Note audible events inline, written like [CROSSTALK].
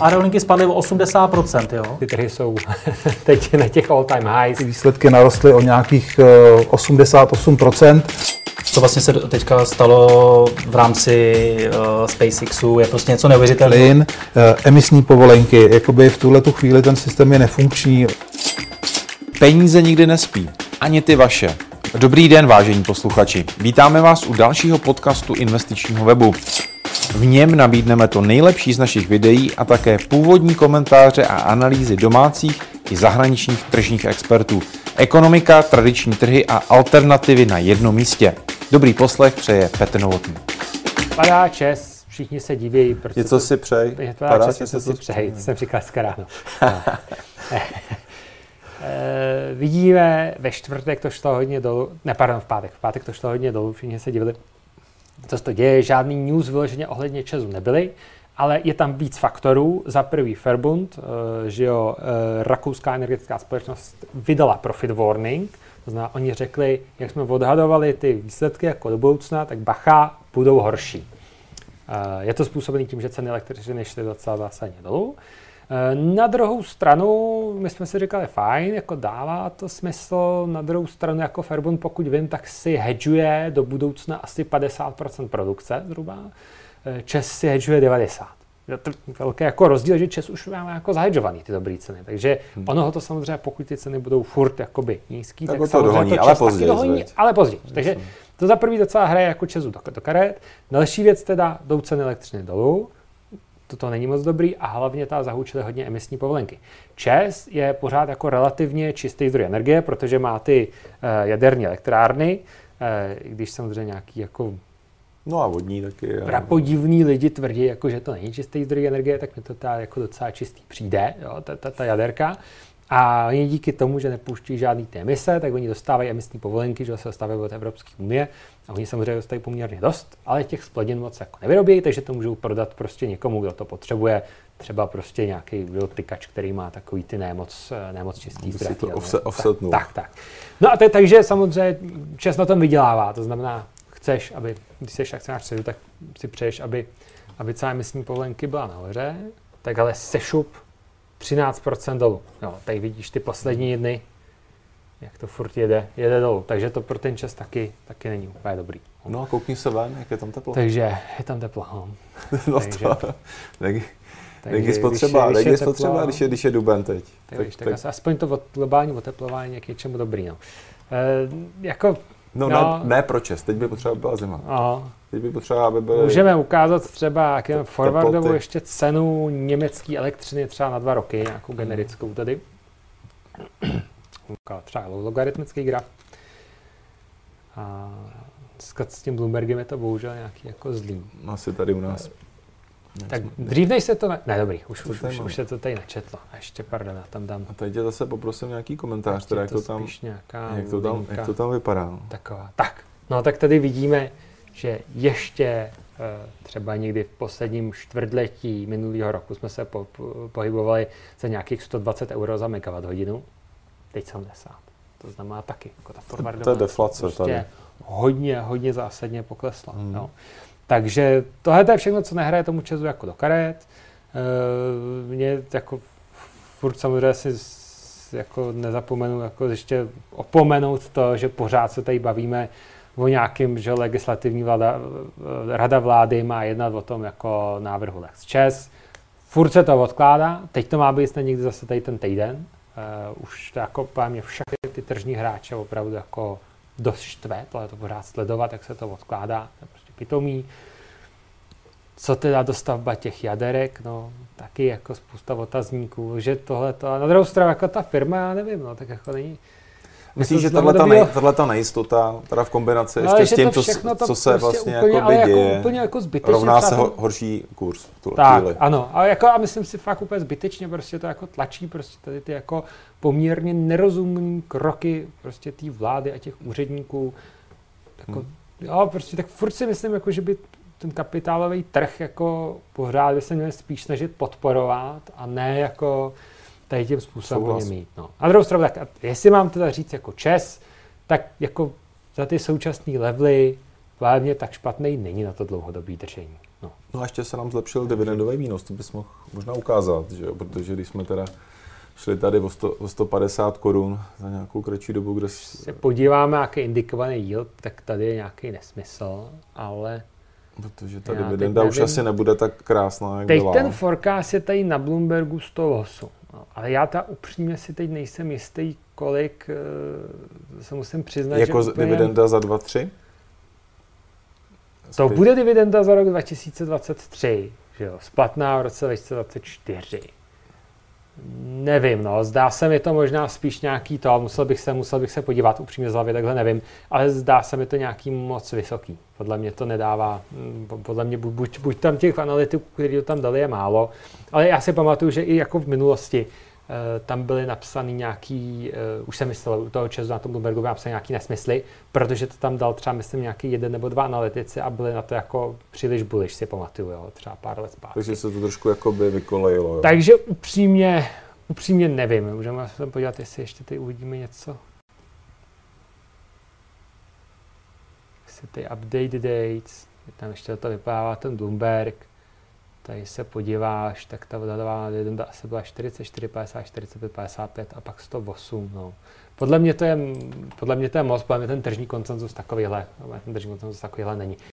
Aerolinky spadly o 80%, jo? Ty trhy jsou [LAUGHS] teď na těch all-time highs. Výsledky narostly o nějakých 88%. Co vlastně se teďka stalo v rámci uh, SpaceXu, je prostě něco neuvěřitelného. Plyn, uh, emisní povolenky, jakoby v tuhle tu chvíli ten systém je nefunkční. Peníze nikdy nespí, ani ty vaše. Dobrý den, vážení posluchači. Vítáme vás u dalšího podcastu investičního webu. V něm nabídneme to nejlepší z našich videí a také původní komentáře a analýzy domácích i zahraničních tržních expertů. Ekonomika, tradiční trhy a alternativy na jednom místě. Dobrý poslech přeje Petr Novotný. Padá čes, všichni se diví. Proč Něco si přej. Padá, padá čes, něco si přej. To jsem říkal ráno. No. [LAUGHS] E, vidíme, ve čtvrtek to šlo hodně dolů, ne, pardon, v pátek, v pátek to šlo hodně dolů, všichni se divili, co se to děje, žádný news vyloženě ohledně Česu nebyly, ale je tam víc faktorů. Za prvý Verbund, eh, že jo, eh, rakouská energetická společnost vydala profit warning, to znamená, oni řekli, jak jsme odhadovali ty výsledky jako do budoucna, tak bacha, budou horší. Je to způsobené tím, že ceny elektřiny šly docela zásadně dolů. Na druhou stranu, my jsme si říkali, fajn, jako dává to smysl. Na druhou stranu, jako Fairbund, pokud vím, tak si hedžuje do budoucna asi 50% produkce zhruba. Čes si hedžuje 90. Je to velký jako rozdíl, že Čes už máme jako zahedžovaný ty dobré ceny. Takže hmm. ono ho to samozřejmě, pokud ty ceny budou furt jakoby nízký, tak, tak to dohoní, to ale později. Dohoní, ale později. Takže to za prvý docela hraje jako Česu do, do karet. Další věc teda, jdou ceny elektřiny dolů toto není moc dobrý a hlavně ta zahučily hodně emisní povolenky. ČES je pořád jako relativně čistý zdroj energie, protože má ty uh, jaderní elektrárny, uh, když samozřejmě nějaký jako No a vodní taky. Prapodivní lidi tvrdí, jako, že to není čistý zdroj energie, tak mi to ta, jako docela čistý přijde, jo, ta, ta, ta jaderka. A oni díky tomu, že nepouští žádný ty emise, tak oni dostávají emisní povolenky, že se dostávají od Evropské unie. A oni samozřejmě dostávají poměrně dost, ale těch splodin moc jako nevyrobí, takže to můžou prodat prostě někomu, kdo to potřebuje. Třeba prostě nějaký dotykač, který má takový ty nemoc, nemoc čistý zdroj. to offset, offset tak, tak, tak. No a te, takže samozřejmě čas na tom vydělává, to znamená, chceš, aby, když jsi akcionář středu, tak si přeješ, aby, aby celá emisní povolenky byla nahoře, tak ale sešup 13% dolů. Jo, tady vidíš ty poslední dny, jak to furt jede, jede dolů. Takže to pro ten čas taky, taky není úplně dobrý. No a koukni se ven, jak je tam teplo. Takže je tam teplo. No, [LAUGHS] no takže, to, tak, tak je spotřeba, když je, když je spotřeba, když je, když je duben teď. Tak, tak, tak, tak aspoň to globální oteplování je k něčemu dobrý. No. E, jako No, no. Ne, ne pro čes, teď by potřeba byla zima. Aha. Teď by potřeba, aby byly... Můžeme ukázat třeba jak forwardovou ještě cenu německé elektřiny třeba na dva roky, nějakou generickou tady. třeba logaritmický graf. A s tím Bloombergem je to bohužel nějaký jako zlý. Asi tady u nás. Tak dřív než se to... Ne, ne dobrý, už, už, už, už se to tady načetlo. A ještě, pardon, já tam dám... A teď tě zase poprosím nějaký komentář, teda, jak, to tam, jak, to tam, jak to tam vypadá. No. Taková. Tak, no tak tady vidíme, že ještě eh, třeba někdy v posledním čtvrtletí minulého roku jsme se po, po, pohybovali za nějakých 120 euro za megawatt hodinu. Teď 70. To znamená taky, jako ta forwardová to je deflace prostě tady. hodně, hodně zásadně poklesla. Hmm. No. Takže tohle je všechno, co nehraje tomu Česu jako do karet. E, mě jako furt samozřejmě si jako nezapomenu jako ještě opomenout to, že pořád se tady bavíme o nějakým, že legislativní vláda, rada vlády má jednat o tom jako návrhu Lex Čes. Furt se to odkládá, teď to má být snad někdy zase tady ten týden. Uh, už to jako mě všechny ty tržní hráče opravdu jako dost štve, tohle to pořád sledovat, jak se to odkládá, to je prostě pitomý. Co teda dostavba těch jaderek, no taky jako spousta otazníků, že tohle to, a na druhou stranu jako ta firma, já nevím, no tak jako není, Myslíš, že tahle nej, nejistota, teda v kombinaci no, ještě s tím, co, co se prostě vlastně úplně, jako děje, jako, úplně jako zbytečně rovná se ho, horší kurz tu tak, chvíli. ano. A, jako, a myslím si fakt úplně zbytečně prostě to jako tlačí prostě tady ty jako poměrně nerozumní kroky prostě té vlády a těch úředníků. Jako, hmm. Jo, prostě tak furt si myslím, jako, že by ten kapitálový trh jako pořád by se měl spíš snažit podporovat a ne jako tady tím způsobem mít. No. A druhou stranu, tak jestli mám teda říct jako čes, tak jako za ty současné levely hlavně tak špatný není na to dlouhodobý držení. No. No a ještě se nám zlepšil dividendový výnos, to bys mohl možná ukázat, že jo? protože když jsme teda šli tady o, 100, o 150 korun za nějakou kratší dobu, kde... Se podíváme, jaký indikovaný yield, tak tady je nějaký nesmysl, ale... Protože ta dividenda už asi nebude tak krásná, jak teď byla. ten forecast je tady na Bloombergu 108, no, ale já ta upřímně si teď nejsem jistý, kolik eh, se musím přiznat, Jako že úplně... dividenda za 2-3? To bude dividenda za rok 2023, že jo, splatná v roce 2024. Nevím, no, zdá se mi to možná spíš nějaký to, musel bych se, musel bych se podívat upřímně z hlavy, takhle nevím, ale zdá se mi to nějaký moc vysoký. Podle mě to nedává, mm, podle mě buď, buď tam těch analytiků, kteří to tam dali, je málo, ale já si pamatuju, že i jako v minulosti tam byly napsaný nějaký, uh, už jsem myslel, u toho Česu na tom Bloombergu byly napsaný nějaký nesmysly, protože to tam dal třeba, myslím, nějaký jeden nebo dva analytici a byli na to jako příliš bullish, si pamatuju, jo, třeba pár let zpátky. Takže se to trošku jako by vykolejilo. Jo. Takže upřímně, upřímně nevím, můžeme se tam podívat, jestli ještě tady uvidíme něco. Jestli ty update dates, tam ještě to vypadá ten Bloomberg, tady se podíváš, tak ta odhadová dividenda asi byla 44, 50, 45, 55 a pak 108. No. Podle mě to je, podle mě to je moc, podle mě ten tržní koncenzus takovýhle, ten tržní koncenzus takovýhle není.